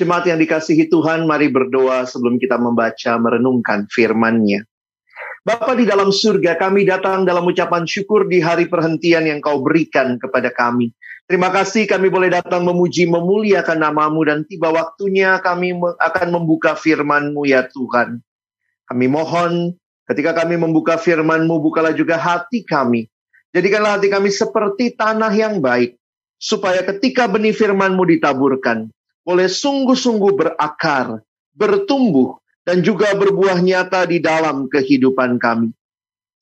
Jemaat yang dikasihi Tuhan, mari berdoa sebelum kita membaca merenungkan firman-Nya. Bapa di dalam surga, kami datang dalam ucapan syukur di hari perhentian yang kau berikan kepada kami. Terima kasih kami boleh datang memuji, memuliakan namamu dan tiba waktunya kami akan membuka firman-Mu ya Tuhan. Kami mohon ketika kami membuka firman-Mu, bukalah juga hati kami. Jadikanlah hati kami seperti tanah yang baik, supaya ketika benih firman-Mu ditaburkan, boleh sungguh-sungguh berakar, bertumbuh, dan juga berbuah nyata di dalam kehidupan kami.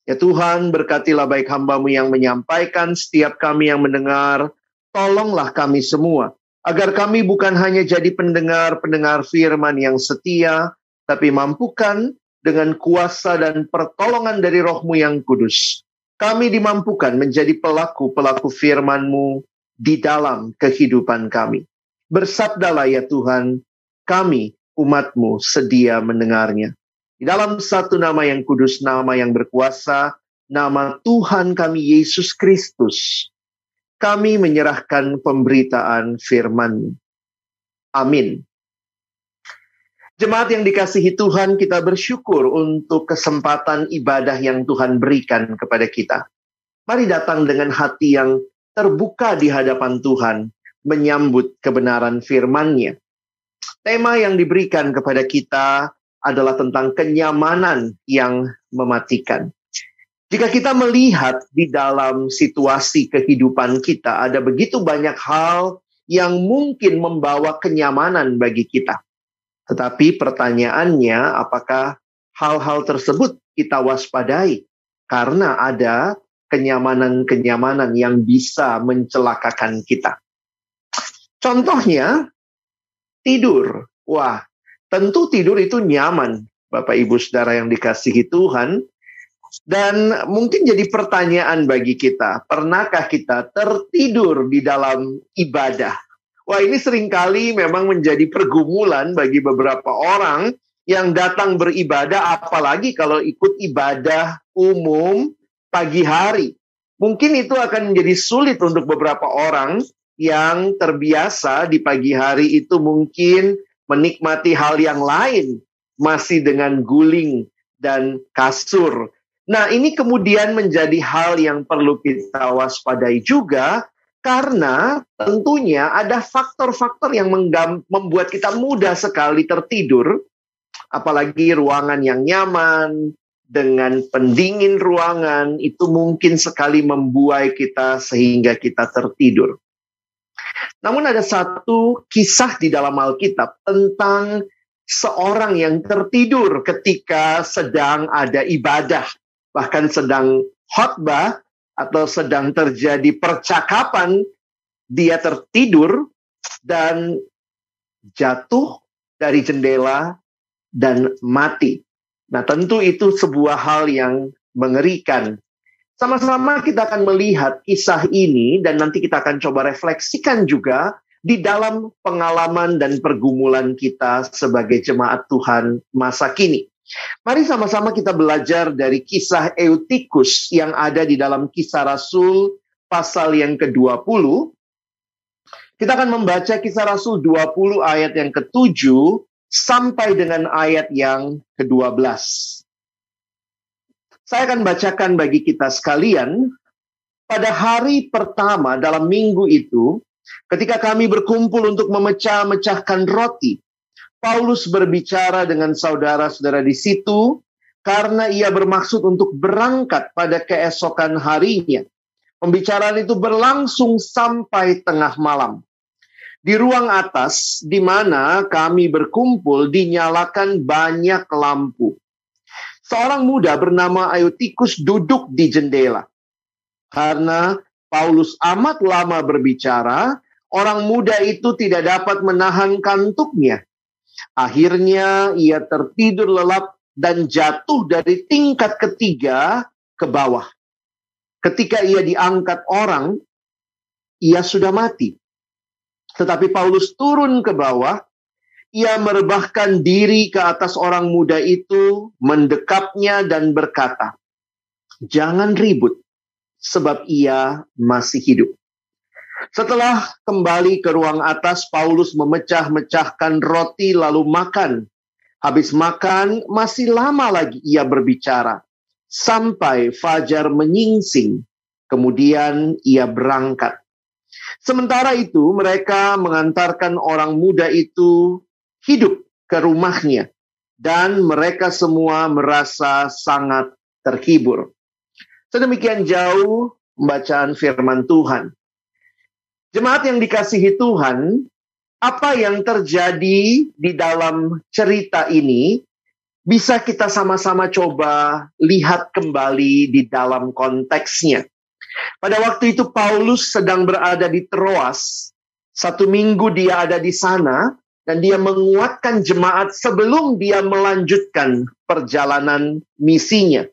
Ya Tuhan, berkatilah baik hambamu yang menyampaikan, setiap kami yang mendengar, tolonglah kami semua, agar kami bukan hanya jadi pendengar-pendengar firman yang setia, tapi mampukan dengan kuasa dan pertolongan dari rohmu yang kudus. Kami dimampukan menjadi pelaku-pelaku firman-Mu di dalam kehidupan kami. Bersabdalah ya Tuhan, kami umatmu sedia mendengarnya. Di dalam satu nama yang kudus, nama yang berkuasa, nama Tuhan kami Yesus Kristus, kami menyerahkan pemberitaan firman. Amin. Jemaat yang dikasihi Tuhan, kita bersyukur untuk kesempatan ibadah yang Tuhan berikan kepada kita. Mari datang dengan hati yang terbuka di hadapan Tuhan, menyambut kebenaran firman-Nya. Tema yang diberikan kepada kita adalah tentang kenyamanan yang mematikan. Jika kita melihat di dalam situasi kehidupan kita, ada begitu banyak hal yang mungkin membawa kenyamanan bagi kita. Tetapi pertanyaannya, apakah hal-hal tersebut kita waspadai? Karena ada kenyamanan-kenyamanan yang bisa mencelakakan kita. Contohnya, tidur. Wah, tentu tidur itu nyaman, Bapak Ibu Saudara yang dikasihi Tuhan. Dan mungkin jadi pertanyaan bagi kita, pernahkah kita tertidur di dalam ibadah? Wah, ini sering kali memang menjadi pergumulan bagi beberapa orang yang datang beribadah, apalagi kalau ikut ibadah umum pagi hari. Mungkin itu akan menjadi sulit untuk beberapa orang yang terbiasa di pagi hari itu mungkin menikmati hal yang lain, masih dengan guling dan kasur. Nah, ini kemudian menjadi hal yang perlu kita waspadai juga, karena tentunya ada faktor-faktor yang membuat kita mudah sekali tertidur, apalagi ruangan yang nyaman, dengan pendingin ruangan, itu mungkin sekali membuai kita sehingga kita tertidur. Namun ada satu kisah di dalam Alkitab tentang seorang yang tertidur ketika sedang ada ibadah, bahkan sedang khotbah atau sedang terjadi percakapan, dia tertidur dan jatuh dari jendela dan mati. Nah, tentu itu sebuah hal yang mengerikan sama-sama kita akan melihat kisah ini dan nanti kita akan coba refleksikan juga di dalam pengalaman dan pergumulan kita sebagai jemaat Tuhan masa kini. Mari sama-sama kita belajar dari kisah Eutikus yang ada di dalam kisah Rasul pasal yang ke-20. Kita akan membaca kisah Rasul 20 ayat yang ke-7 sampai dengan ayat yang ke-12. Saya akan bacakan bagi kita sekalian. Pada hari pertama dalam minggu itu, ketika kami berkumpul untuk memecah-mecahkan roti, Paulus berbicara dengan saudara-saudara di situ karena ia bermaksud untuk berangkat pada keesokan harinya. Pembicaraan itu berlangsung sampai tengah malam. Di ruang atas, di mana kami berkumpul, dinyalakan banyak lampu seorang muda bernama Ayutikus duduk di jendela. Karena Paulus amat lama berbicara, orang muda itu tidak dapat menahan kantuknya. Akhirnya ia tertidur lelap dan jatuh dari tingkat ketiga ke bawah. Ketika ia diangkat orang, ia sudah mati. Tetapi Paulus turun ke bawah ia merebahkan diri ke atas orang muda itu, mendekapnya dan berkata, "Jangan ribut, sebab ia masih hidup." Setelah kembali ke ruang atas, Paulus memecah-mecahkan roti lalu makan. Habis makan, masih lama lagi ia berbicara. Sampai fajar menyingsing. Kemudian ia berangkat. Sementara itu, mereka mengantarkan orang muda itu hidup ke rumahnya, dan mereka semua merasa sangat terhibur. Sedemikian jauh pembacaan firman Tuhan. Jemaat yang dikasihi Tuhan, apa yang terjadi di dalam cerita ini bisa kita sama-sama coba lihat kembali di dalam konteksnya. Pada waktu itu Paulus sedang berada di Troas. Satu minggu dia ada di sana dan dia menguatkan jemaat sebelum dia melanjutkan perjalanan misinya.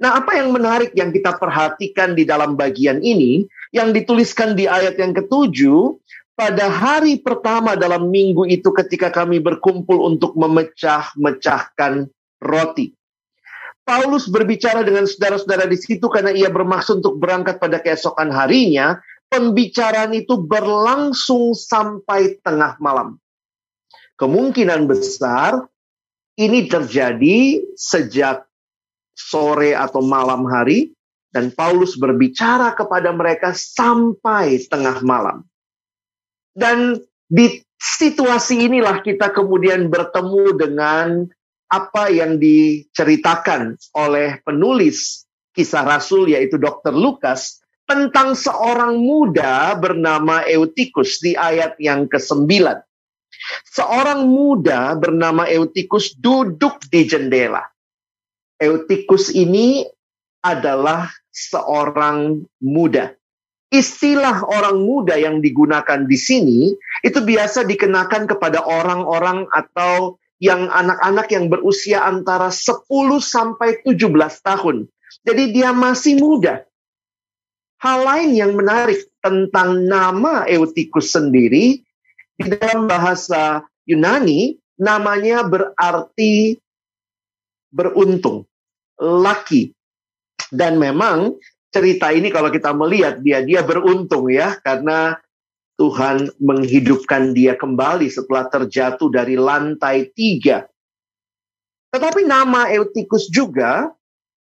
Nah, apa yang menarik yang kita perhatikan di dalam bagian ini, yang dituliskan di ayat yang ketujuh, pada hari pertama dalam minggu itu ketika kami berkumpul untuk memecah-mecahkan roti. Paulus berbicara dengan saudara-saudara di situ karena ia bermaksud untuk berangkat pada keesokan harinya. Pembicaraan itu berlangsung sampai tengah malam. Kemungkinan besar ini terjadi sejak sore atau malam hari dan Paulus berbicara kepada mereka sampai tengah malam. Dan di situasi inilah kita kemudian bertemu dengan apa yang diceritakan oleh penulis kisah Rasul yaitu Dr. Lukas tentang seorang muda bernama Eutikus di ayat yang ke-9. Seorang muda bernama Eutikus duduk di jendela. Eutikus ini adalah seorang muda. Istilah orang muda yang digunakan di sini itu biasa dikenakan kepada orang-orang atau yang anak-anak yang berusia antara 10 sampai 17 tahun. Jadi dia masih muda. Hal lain yang menarik tentang nama Eutikus sendiri di dalam bahasa Yunani namanya berarti beruntung, lucky. Dan memang cerita ini kalau kita melihat dia dia beruntung ya karena Tuhan menghidupkan dia kembali setelah terjatuh dari lantai tiga. Tetapi nama Eutikus juga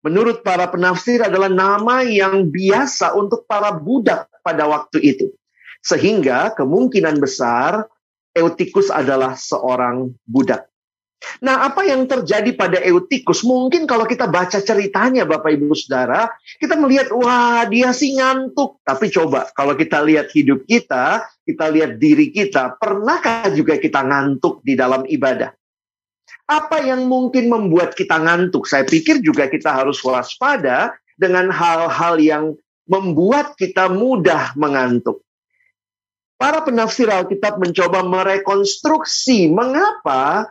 menurut para penafsir adalah nama yang biasa untuk para budak pada waktu itu. Sehingga kemungkinan besar Eutikus adalah seorang budak. Nah, apa yang terjadi pada Eutikus? Mungkin kalau kita baca ceritanya Bapak Ibu Saudara, kita melihat wah dia sih ngantuk. Tapi coba kalau kita lihat hidup kita, kita lihat diri kita, pernahkah juga kita ngantuk di dalam ibadah? Apa yang mungkin membuat kita ngantuk? Saya pikir juga kita harus waspada dengan hal-hal yang membuat kita mudah mengantuk. Para penafsir Alkitab mencoba merekonstruksi mengapa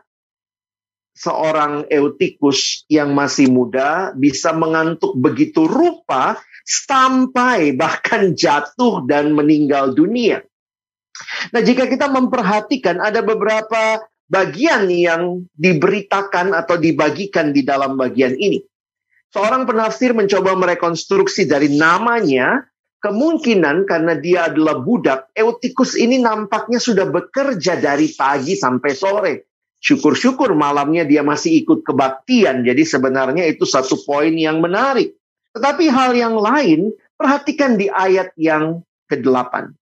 seorang Eutikus yang masih muda bisa mengantuk begitu rupa sampai bahkan jatuh dan meninggal dunia. Nah, jika kita memperhatikan ada beberapa bagian yang diberitakan atau dibagikan di dalam bagian ini. Seorang penafsir mencoba merekonstruksi dari namanya, kemungkinan karena dia adalah budak, Eutikus ini nampaknya sudah bekerja dari pagi sampai sore syukur-syukur malamnya dia masih ikut kebaktian. Jadi sebenarnya itu satu poin yang menarik. Tetapi hal yang lain, perhatikan di ayat yang ke-8.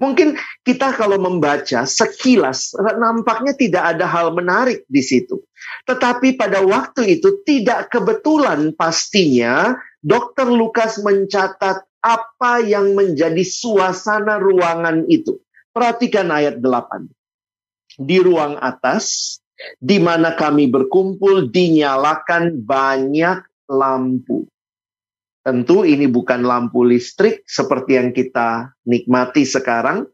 Mungkin kita kalau membaca sekilas nampaknya tidak ada hal menarik di situ. Tetapi pada waktu itu tidak kebetulan pastinya Dokter Lukas mencatat apa yang menjadi suasana ruangan itu. Perhatikan ayat 8 di ruang atas, di mana kami berkumpul, dinyalakan banyak lampu. Tentu ini bukan lampu listrik seperti yang kita nikmati sekarang,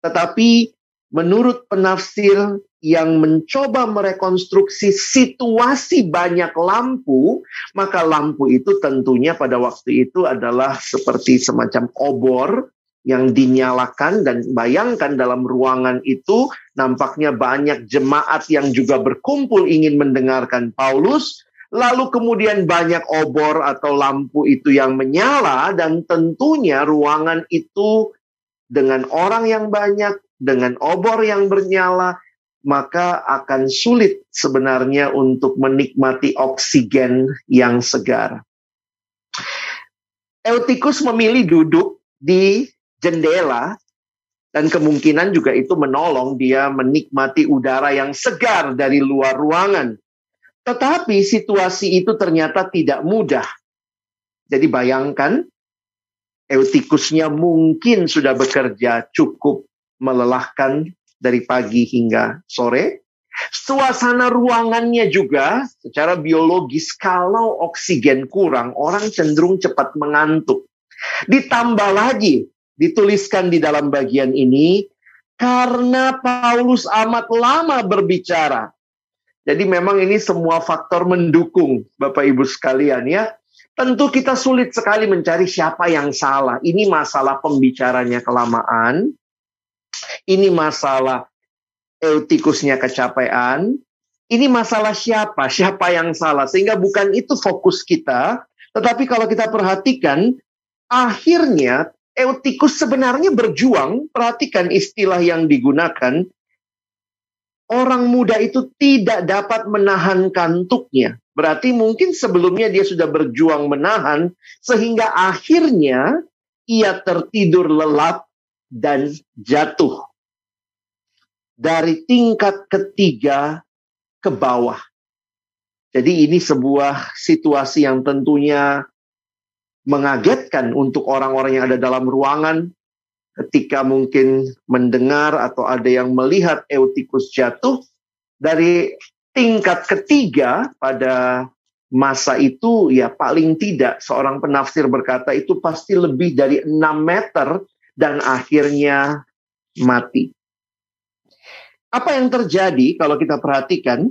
tetapi menurut penafsir yang mencoba merekonstruksi situasi banyak lampu, maka lampu itu tentunya pada waktu itu adalah seperti semacam obor yang dinyalakan dan bayangkan dalam ruangan itu nampaknya banyak jemaat yang juga berkumpul ingin mendengarkan Paulus. Lalu kemudian banyak obor atau lampu itu yang menyala dan tentunya ruangan itu dengan orang yang banyak, dengan obor yang bernyala, maka akan sulit sebenarnya untuk menikmati oksigen yang segar. Eutikus memilih duduk di jendela dan kemungkinan juga itu menolong dia menikmati udara yang segar dari luar ruangan. Tetapi situasi itu ternyata tidak mudah. Jadi bayangkan Eutikusnya mungkin sudah bekerja cukup melelahkan dari pagi hingga sore. Suasana ruangannya juga secara biologis kalau oksigen kurang, orang cenderung cepat mengantuk. Ditambah lagi, dituliskan di dalam bagian ini, karena Paulus amat lama berbicara. Jadi memang ini semua faktor mendukung Bapak Ibu sekalian ya. Tentu kita sulit sekali mencari siapa yang salah. Ini masalah pembicaranya kelamaan. Ini masalah eutikusnya kecapean. Ini masalah siapa, siapa yang salah. Sehingga bukan itu fokus kita. Tetapi kalau kita perhatikan, akhirnya eutikus sebenarnya berjuang. Perhatikan istilah yang digunakan. Orang muda itu tidak dapat menahan kantuknya. Berarti mungkin sebelumnya dia sudah berjuang menahan sehingga akhirnya ia tertidur lelap dan jatuh dari tingkat ketiga ke bawah. Jadi ini sebuah situasi yang tentunya mengagetkan untuk orang-orang yang ada dalam ruangan ketika mungkin mendengar atau ada yang melihat Eutikus jatuh dari tingkat ketiga pada masa itu ya paling tidak seorang penafsir berkata itu pasti lebih dari 6 meter dan akhirnya mati. Apa yang terjadi kalau kita perhatikan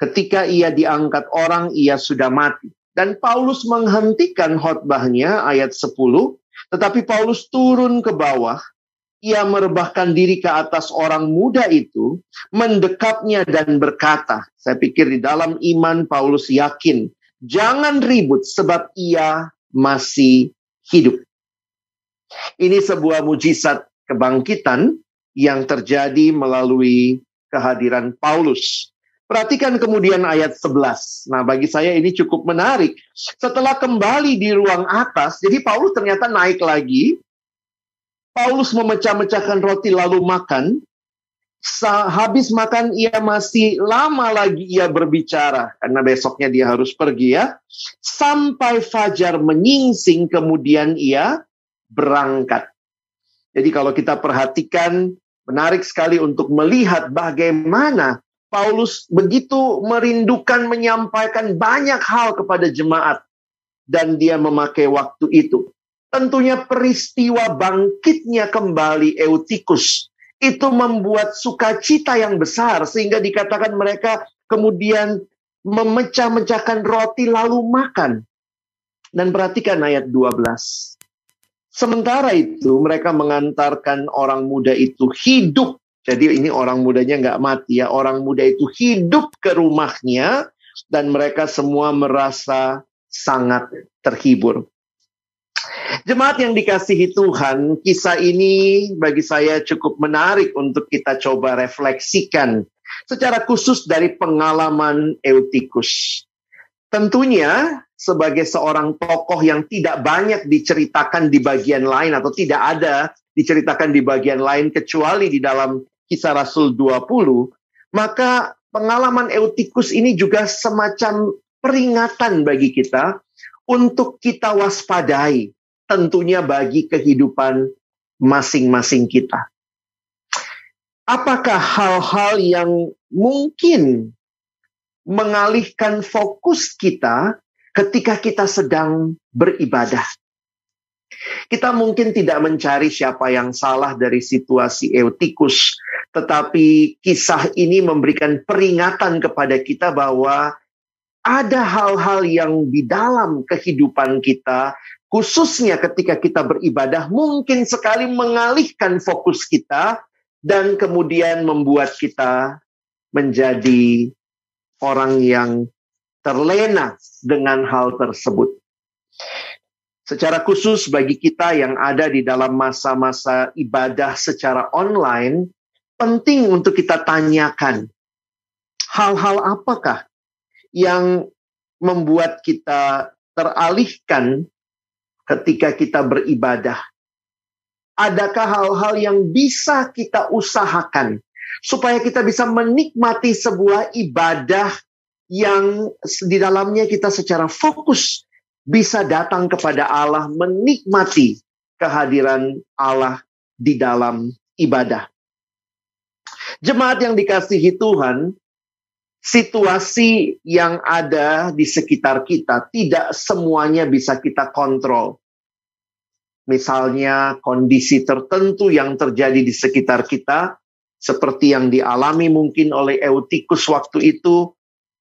ketika ia diangkat orang ia sudah mati. Dan Paulus menghentikan khotbahnya ayat 10, tetapi Paulus turun ke bawah ia merebahkan diri ke atas orang muda itu, mendekapnya dan berkata, saya pikir di dalam iman Paulus yakin, jangan ribut sebab ia masih hidup. Ini sebuah mujizat kebangkitan yang terjadi melalui kehadiran Paulus. Perhatikan kemudian ayat 11. Nah, bagi saya ini cukup menarik. Setelah kembali di ruang atas, jadi Paulus ternyata naik lagi Paulus memecah-mecahkan roti lalu makan. Habis makan ia masih lama lagi ia berbicara karena besoknya dia harus pergi ya. Sampai fajar menyingsing kemudian ia berangkat. Jadi kalau kita perhatikan menarik sekali untuk melihat bagaimana Paulus begitu merindukan menyampaikan banyak hal kepada jemaat dan dia memakai waktu itu. Tentunya peristiwa bangkitnya kembali Eutikus itu membuat sukacita yang besar sehingga dikatakan mereka kemudian memecah-mecahkan roti lalu makan. Dan perhatikan ayat 12. Sementara itu mereka mengantarkan orang muda itu hidup. Jadi ini orang mudanya nggak mati ya. Orang muda itu hidup ke rumahnya dan mereka semua merasa sangat terhibur. Jemaat yang dikasihi Tuhan, kisah ini bagi saya cukup menarik untuk kita coba refleksikan secara khusus dari pengalaman Eutikus. Tentunya sebagai seorang tokoh yang tidak banyak diceritakan di bagian lain atau tidak ada diceritakan di bagian lain kecuali di dalam kisah Rasul 20, maka pengalaman Eutikus ini juga semacam peringatan bagi kita untuk kita waspadai tentunya bagi kehidupan masing-masing kita. Apakah hal-hal yang mungkin mengalihkan fokus kita ketika kita sedang beribadah? Kita mungkin tidak mencari siapa yang salah dari situasi Eutikus, tetapi kisah ini memberikan peringatan kepada kita bahwa ada hal-hal yang di dalam kehidupan kita khususnya ketika kita beribadah, mungkin sekali mengalihkan fokus kita dan kemudian membuat kita menjadi orang yang terlena dengan hal tersebut. Secara khusus bagi kita yang ada di dalam masa-masa ibadah secara online, penting untuk kita tanyakan hal-hal apakah yang membuat kita teralihkan ketika kita beribadah. Adakah hal-hal yang bisa kita usahakan supaya kita bisa menikmati sebuah ibadah yang di dalamnya kita secara fokus bisa datang kepada Allah, menikmati kehadiran Allah di dalam ibadah. Jemaat yang dikasihi Tuhan, situasi yang ada di sekitar kita tidak semuanya bisa kita kontrol. Misalnya kondisi tertentu yang terjadi di sekitar kita, seperti yang dialami mungkin oleh Eutikus waktu itu,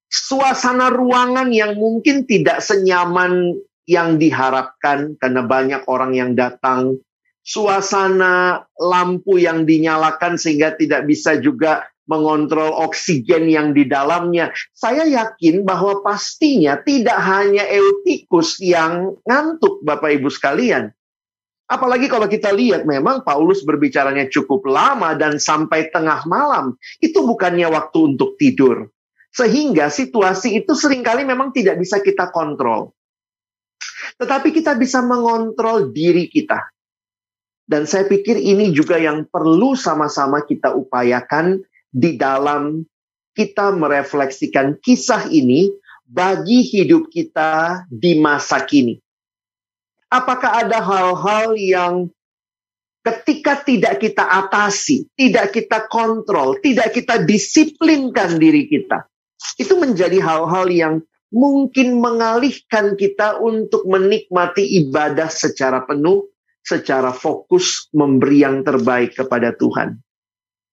suasana ruangan yang mungkin tidak senyaman yang diharapkan karena banyak orang yang datang, suasana lampu yang dinyalakan sehingga tidak bisa juga mengontrol oksigen yang di dalamnya. Saya yakin bahwa pastinya tidak hanya Eutikus yang ngantuk Bapak Ibu sekalian. Apalagi kalau kita lihat memang Paulus berbicaranya cukup lama dan sampai tengah malam. Itu bukannya waktu untuk tidur. Sehingga situasi itu sering kali memang tidak bisa kita kontrol. Tetapi kita bisa mengontrol diri kita. Dan saya pikir ini juga yang perlu sama-sama kita upayakan di dalam kita merefleksikan kisah ini bagi hidup kita di masa kini. Apakah ada hal-hal yang ketika tidak kita atasi, tidak kita kontrol, tidak kita disiplinkan diri kita, itu menjadi hal-hal yang mungkin mengalihkan kita untuk menikmati ibadah secara penuh, secara fokus, memberi yang terbaik kepada Tuhan.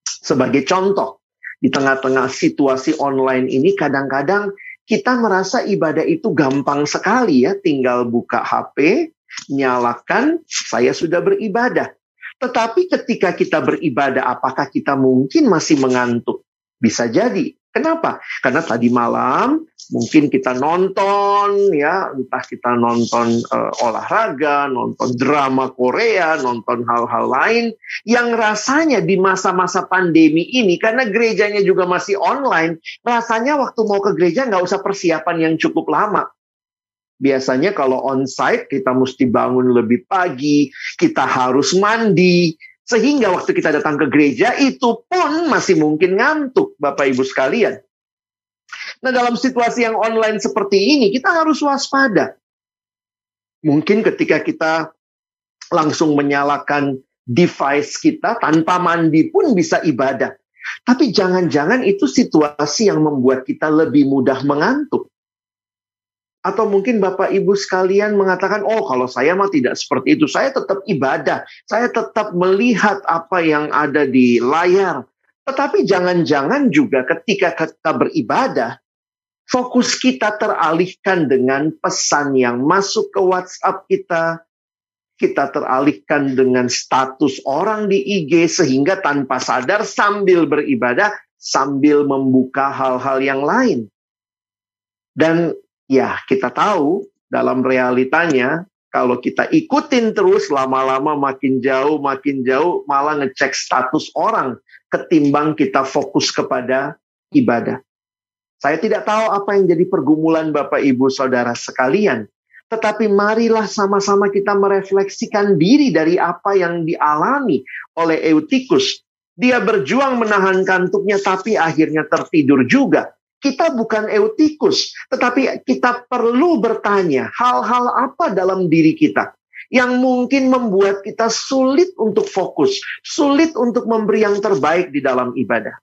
Sebagai contoh, di tengah-tengah situasi online ini kadang-kadang kita merasa ibadah itu gampang sekali ya, tinggal buka HP, nyalakan, saya sudah beribadah. Tetapi ketika kita beribadah, apakah kita mungkin masih mengantuk? Bisa jadi. Kenapa? Karena tadi malam mungkin kita nonton ya, entah kita nonton uh, olahraga, nonton drama Korea, nonton hal-hal lain yang rasanya di masa-masa pandemi ini karena gerejanya juga masih online, rasanya waktu mau ke gereja nggak usah persiapan yang cukup lama. Biasanya kalau onsite kita mesti bangun lebih pagi, kita harus mandi, sehingga waktu kita datang ke gereja itu pun masih mungkin ngantuk Bapak Ibu sekalian. Nah dalam situasi yang online seperti ini kita harus waspada. Mungkin ketika kita langsung menyalakan device kita tanpa mandi pun bisa ibadah. Tapi jangan-jangan itu situasi yang membuat kita lebih mudah mengantuk. Atau mungkin Bapak Ibu sekalian mengatakan, oh kalau saya mah tidak seperti itu. Saya tetap ibadah. Saya tetap melihat apa yang ada di layar. Tetapi jangan-jangan juga ketika kita beribadah, fokus kita teralihkan dengan pesan yang masuk ke WhatsApp kita. Kita teralihkan dengan status orang di IG sehingga tanpa sadar sambil beribadah, sambil membuka hal-hal yang lain. Dan ya kita tahu dalam realitanya kalau kita ikutin terus lama-lama makin jauh makin jauh malah ngecek status orang ketimbang kita fokus kepada ibadah. Saya tidak tahu apa yang jadi pergumulan Bapak Ibu Saudara sekalian, tetapi marilah sama-sama kita merefleksikan diri dari apa yang dialami oleh Eutikus. Dia berjuang menahan kantuknya tapi akhirnya tertidur juga kita bukan eutikus, tetapi kita perlu bertanya hal-hal apa dalam diri kita yang mungkin membuat kita sulit untuk fokus, sulit untuk memberi yang terbaik di dalam ibadah.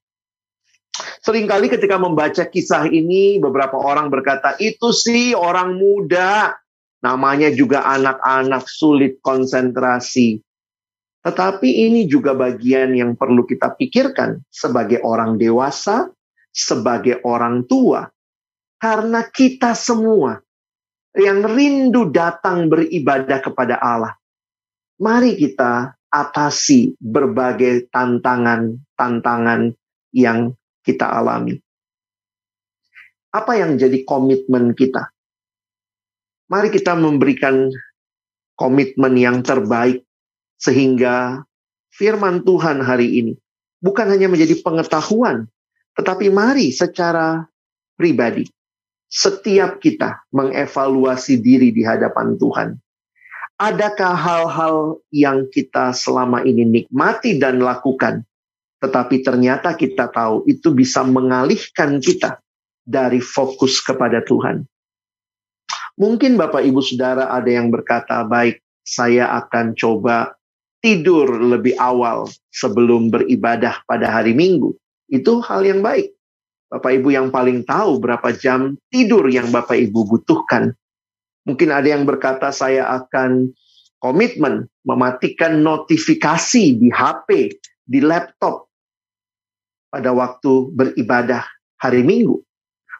Seringkali ketika membaca kisah ini, beberapa orang berkata, itu sih orang muda, namanya juga anak-anak sulit konsentrasi. Tetapi ini juga bagian yang perlu kita pikirkan sebagai orang dewasa, sebagai orang tua, karena kita semua yang rindu datang beribadah kepada Allah. Mari kita atasi berbagai tantangan-tantangan yang kita alami. Apa yang jadi komitmen kita? Mari kita memberikan komitmen yang terbaik sehingga firman Tuhan hari ini bukan hanya menjadi pengetahuan, tetapi mari secara pribadi setiap kita mengevaluasi diri di hadapan Tuhan. Adakah hal-hal yang kita selama ini nikmati dan lakukan, tetapi ternyata kita tahu itu bisa mengalihkan kita dari fokus kepada Tuhan? Mungkin Bapak Ibu Saudara ada yang berkata, "Baik, saya akan coba tidur lebih awal sebelum beribadah pada hari Minggu." Itu hal yang baik. Bapak Ibu yang paling tahu berapa jam tidur yang Bapak Ibu butuhkan. Mungkin ada yang berkata saya akan komitmen mematikan notifikasi di HP, di laptop pada waktu beribadah hari Minggu.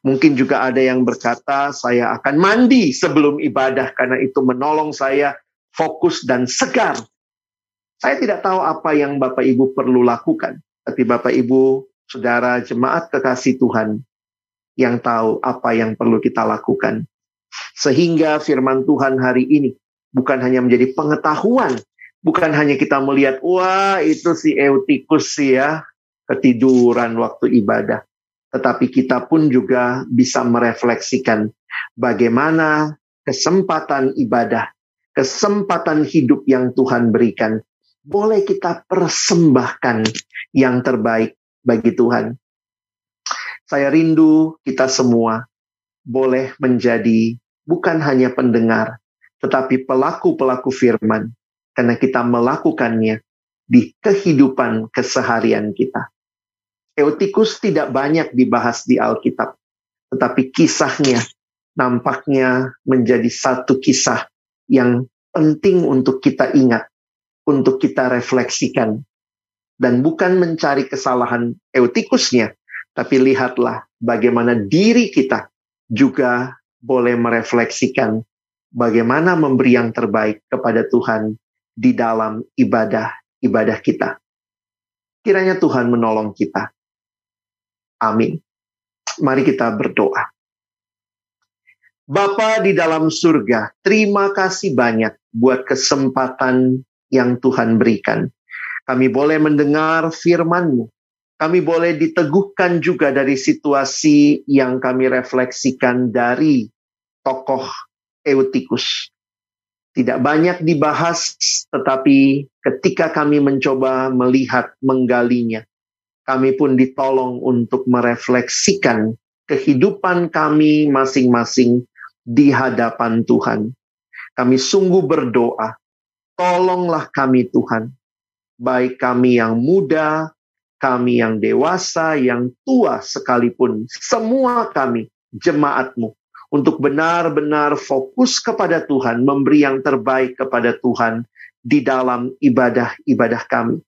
Mungkin juga ada yang berkata saya akan mandi sebelum ibadah karena itu menolong saya fokus dan segar. Saya tidak tahu apa yang Bapak Ibu perlu lakukan, tapi Bapak Ibu saudara jemaat kekasih Tuhan yang tahu apa yang perlu kita lakukan. Sehingga firman Tuhan hari ini bukan hanya menjadi pengetahuan, bukan hanya kita melihat, wah itu si Eutikus ya, ketiduran waktu ibadah. Tetapi kita pun juga bisa merefleksikan bagaimana kesempatan ibadah, kesempatan hidup yang Tuhan berikan, boleh kita persembahkan yang terbaik bagi Tuhan. Saya rindu kita semua boleh menjadi bukan hanya pendengar, tetapi pelaku-pelaku firman, karena kita melakukannya di kehidupan keseharian kita. Eutikus tidak banyak dibahas di Alkitab, tetapi kisahnya nampaknya menjadi satu kisah yang penting untuk kita ingat, untuk kita refleksikan dan bukan mencari kesalahan eutikusnya, tapi lihatlah bagaimana diri kita juga boleh merefleksikan bagaimana memberi yang terbaik kepada Tuhan di dalam ibadah-ibadah kita. Kiranya Tuhan menolong kita. Amin. Mari kita berdoa. Bapa di dalam surga, terima kasih banyak buat kesempatan yang Tuhan berikan kami boleh mendengar firman-Mu. Kami boleh diteguhkan juga dari situasi yang kami refleksikan dari tokoh Eutikus. Tidak banyak dibahas, tetapi ketika kami mencoba melihat menggalinya, kami pun ditolong untuk merefleksikan kehidupan kami masing-masing di hadapan Tuhan. Kami sungguh berdoa, tolonglah kami Tuhan, baik kami yang muda, kami yang dewasa, yang tua sekalipun, semua kami, jemaatmu, untuk benar-benar fokus kepada Tuhan, memberi yang terbaik kepada Tuhan di dalam ibadah-ibadah kami.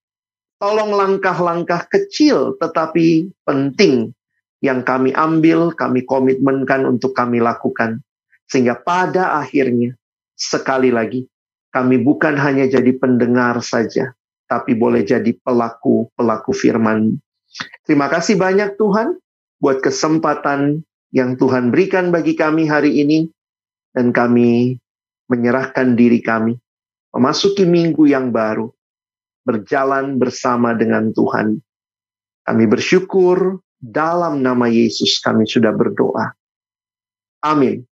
Tolong langkah-langkah kecil tetapi penting yang kami ambil, kami komitmenkan untuk kami lakukan. Sehingga pada akhirnya, sekali lagi, kami bukan hanya jadi pendengar saja, tapi boleh jadi pelaku-pelaku firman. Terima kasih banyak Tuhan buat kesempatan yang Tuhan berikan bagi kami hari ini dan kami menyerahkan diri kami memasuki minggu yang baru berjalan bersama dengan Tuhan. Kami bersyukur dalam nama Yesus kami sudah berdoa. Amin.